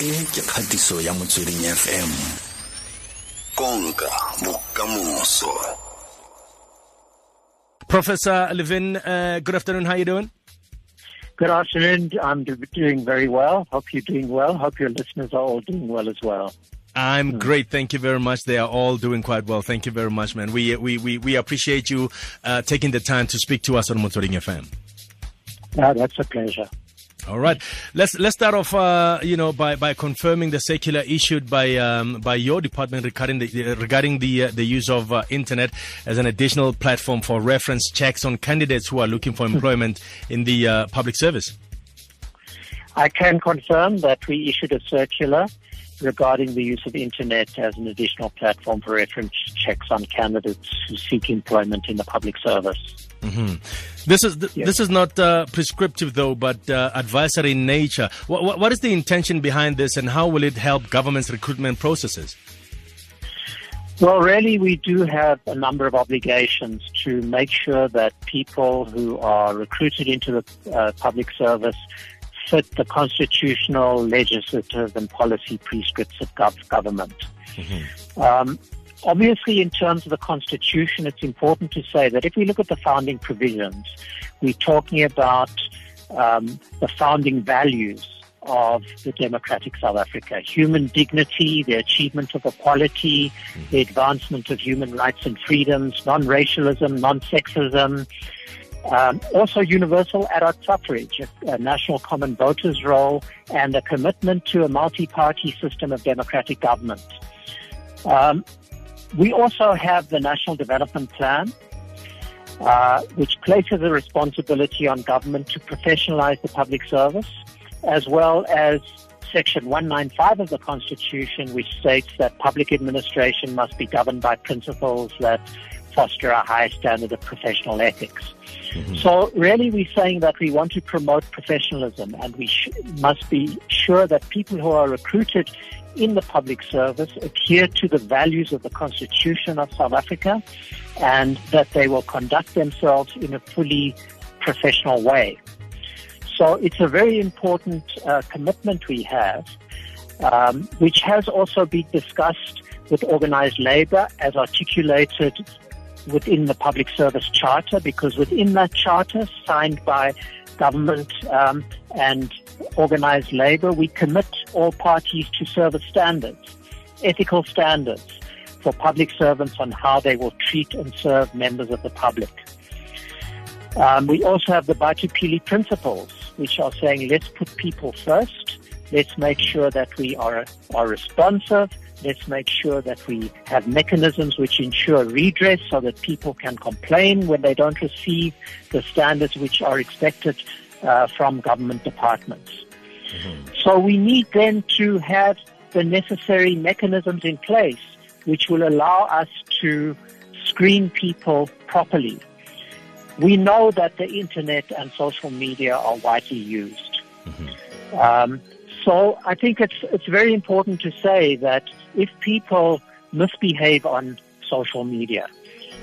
e ke kgatiso ya motsweding fm konka bokamoso Professor Levin, uh, good afternoon. How are you doing? Good afternoon. I'm doing very well. Hope you're doing well. Hope your listeners are all doing well as well. I'm great. Thank you very much. They are all doing quite well. Thank you very much, man. We we we, we appreciate you uh, taking the time to speak to us on Motsweding FM. Uh, that's a pleasure. All right, let's let's start off, uh, you know, by, by confirming the circular issued by um, by your department regarding the regarding the uh, the use of uh, internet as an additional platform for reference checks on candidates who are looking for employment in the uh, public service. I can confirm that we issued a circular regarding the use of internet as an additional platform for reference checks on candidates who seek employment in the public service. Mm-hmm. This is th- yes. this is not uh, prescriptive though, but uh, advisory in nature. What, what is the intention behind this, and how will it help government's recruitment processes? Well, really, we do have a number of obligations to make sure that people who are recruited into the uh, public service fit the constitutional, legislative, and policy prescripts of gov- government. Mm-hmm. Um, Obviously, in terms of the Constitution, it's important to say that if we look at the founding provisions, we're talking about um, the founding values of the democratic South Africa. Human dignity, the achievement of equality, the advancement of human rights and freedoms, non-racialism, non-sexism, um, also universal adult suffrage, a, a, national common voters roll, and a commitment to a multi-party system of democratic government. Um, we also have the National Development Plan, uh, which places a responsibility on government to professionalize the public service, as well as Section 195 of the Constitution, which states that public administration must be governed by principles that foster a high standard of professional ethics. Mm-hmm. So really we're saying that we want to promote professionalism and we sh- must be sure that people who are recruited in the public service adhere to the values of the Constitution of South Africa and that they will conduct themselves in a fully professional way. So it's a very important uh, commitment we have, um, which has also been discussed with organized labor as articulated within the Public Service Charter, because within that charter, signed by government um, and organized labor, we commit all parties to service standards, ethical standards for public servants on how they will treat and serve members of the public. Um, we also have the Batho Pele principles, which are saying let's put people first. Let's make sure that we are, are responsive. Let's make sure that we have mechanisms which ensure redress so that people can complain when they don't receive the standards which are expected uh, from government departments. Mm-hmm. So we need then to have the necessary mechanisms in place which will allow us to screen people properly. We know that the internet and social media are widely used. Mm-hmm. Um, so I think it's it's very important to say that if people misbehave on social media,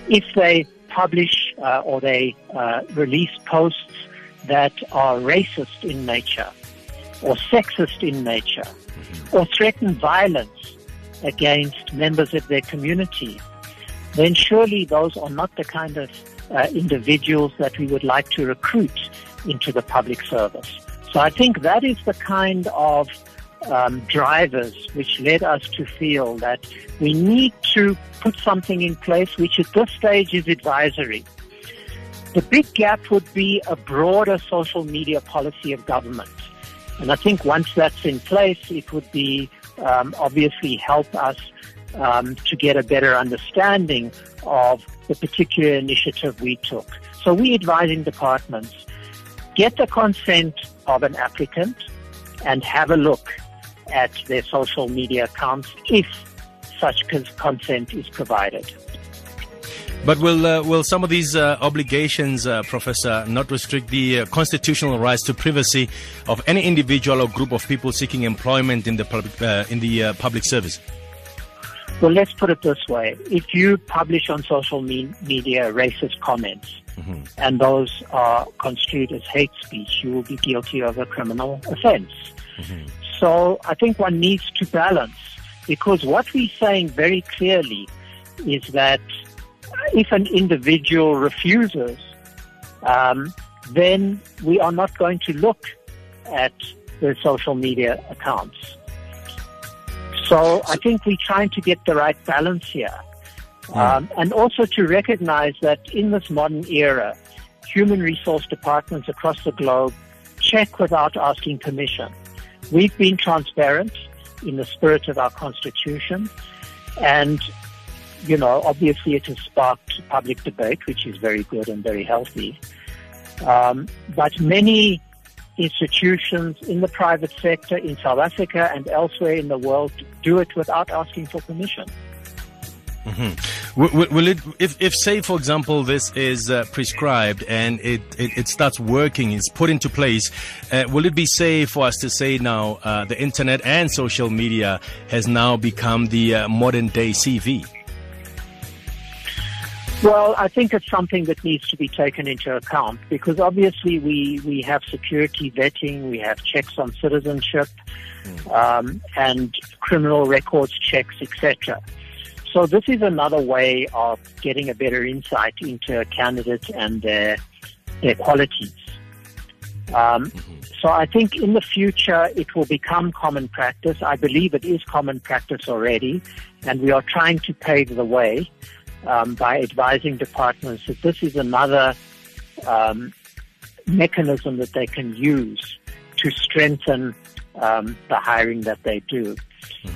if they publish uh, or they uh, release posts that are racist in nature or sexist in nature or threaten violence against members of their community, then surely those are not the kind of uh, individuals that we would like to recruit into the public service. So I think that is the kind of um, drivers which led us to feel that we need to put something in place which at this stage is advisory. The big gap would be a broader social media policy of government. And I think once that's in place, it would be um, obviously help us um, to get a better understanding of the particular initiative we took. So we advising departments get the consent of an applicant and have a look at their social media accounts if such consent is provided. But will uh, will some of these uh, obligations, uh, Professor, not restrict the uh, constitutional rights to privacy of any individual or group of people seeking employment in the public uh, in the uh, public service? Well, let's put it this way: if you publish on social me- media racist comments, mm-hmm. and those are construed as hate speech, you will be guilty of a criminal offense. Mm-hmm. So I think one needs to balance because what we're saying very clearly is that if an individual refuses, um, then we are not going to look at their social media accounts. So I think we're trying to get the right balance here. Hmm. Um, and also to recognize that in this modern era, human resource departments across the globe check without asking permission. We've been transparent in the spirit of our constitution and you know, obviously it has sparked public debate, which is very good and very healthy. Um, but many institutions in the private sector in South Africa and elsewhere in the world do it without asking for permission. Mm-hmm. Will, will, it, if, if, say, for example, this is uh, prescribed and it, it, it, starts working, it's put into place, uh, will it be safe for us to say now uh, the internet and social media has now become the uh, modern day CV? Well, I think it's something that needs to be taken into account because obviously we, we have security vetting, we have checks on citizenship, mm. um, and criminal records checks, etc. So this is another way of getting a better insight into a candidate and their, their qualities. Um, mm-hmm. So I think in the future it will become common practice. I believe it is common practice already, and we are trying to pave the way um, by advising departments that this is another um, mechanism that they can use to strengthen um, the hiring that they do.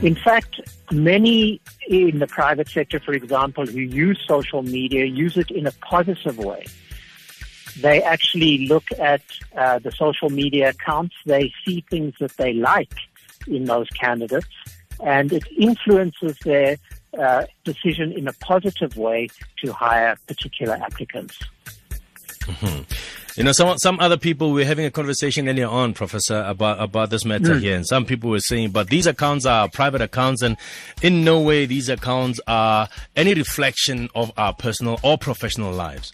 In fact, many in the private sector, for example, who use social media use it in a positive way. They actually look at uh, the social media accounts. They see things that they like in those candidates, and it influences their uh, decision in a positive way to hire particular applicants. Mm-hmm. You know, some some other people were having a conversation earlier on, Professor, about about this matter mm. here, and some people were saying, but these accounts are private accounts, and in no way these accounts are any reflection of our personal or professional lives.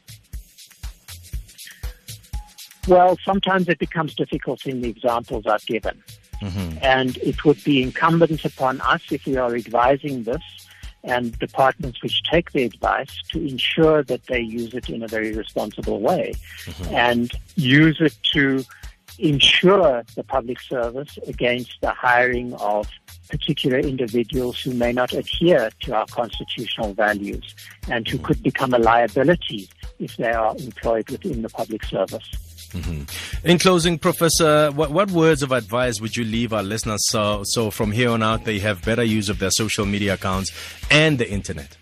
Well, sometimes it becomes difficult in the examples I've given. Mm-hmm. And it would be incumbent upon us, if we are advising this, and departments which take the advice to ensure that they use it in a very responsible way mm-hmm. and use it to ensure the public service against the hiring of particular individuals who may not adhere to our constitutional values and who could become a liability if they are employed within the public service. Mm-hmm. In closing, Professor, what, what, words of advice would you leave our listeners so, so from here on out they have better use of their social media accounts and the internet?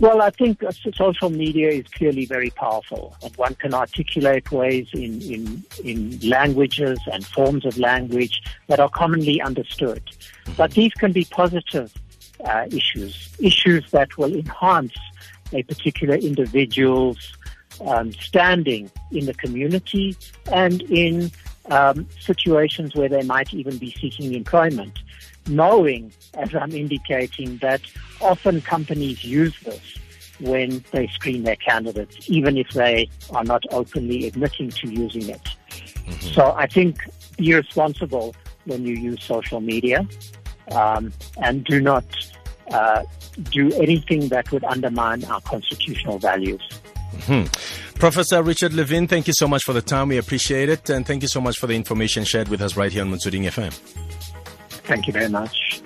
Well, I think social media is clearly very powerful, and one can articulate ways in, in, in languages and forms of language that are commonly understood. Mm-hmm. But these can be positive uh, issues, issues that will enhance a particular individual's um, standing in the community and in um, situations where they might even be seeking employment, knowing, as I'm indicating, that often companies use this when they screen their candidates, even if they are not openly admitting to using it. Mm-hmm. So I think be responsible when you use social media um, and do not uh, do anything that would undermine our constitutional values. Hmm. Professor Richard Levin, thank you so much for the time. We appreciate it. And thank you so much for the information shared with us right here on Motsweding FM. Thank you very much.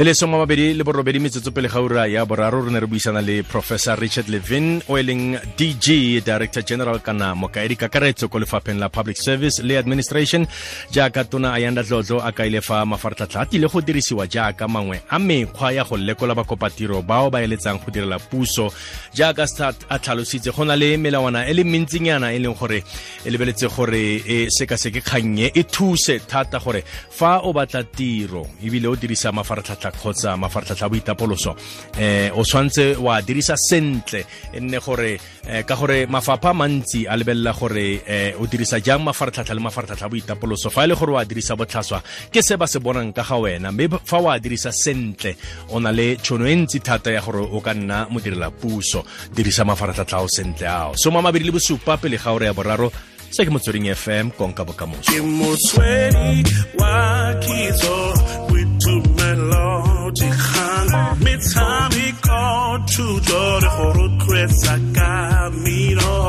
E le soma mabedi le borobedi metsotso pele ga ura ya boraro re ne re buisana le professor richard levin o e leng dg director general kana mokaedi kakaretso ko lefapheng la public service le administration jaaka tona a yanda tlotlo a kaile fa mafaratlhatlha a tile go dirisiwa jaaka mangwe a mekgwa ya go lekola bakopatiro bao ba eletsang go direla puso jaaka start a tlhalositse go na le melawana e le mentsinyana e leng gore e lebeletse gore e sekaseke kgannye e thuse thata gore fa o batla tiro ebile o dirisa mafaratlhatlha mafaratlhatlha kgotsa mafaratlhatlha a boitapoloso eh o tshwantse wa dirisa sentle e nne gore eh, ka gore mafapha mantsi a lebelela gore eh, o dirisa jang mafaratlhatlha le mafaratlhatlha a boitapoloso. Fa e le gore wa dirisa botlhaswa ke se ba se bonang ka ga wena. Mme fa wa dirisa sentle o na le tšhono e ntsi thata ya gore o ka nna modirela puso dirisa mafaratlhatlha ao sentle ao. Soma mabedi le bosupa pele ga ore ya boraro. Se ke motsweding fm konka bokamoso kgang metshameko thuto le go rotloetsa kamino oh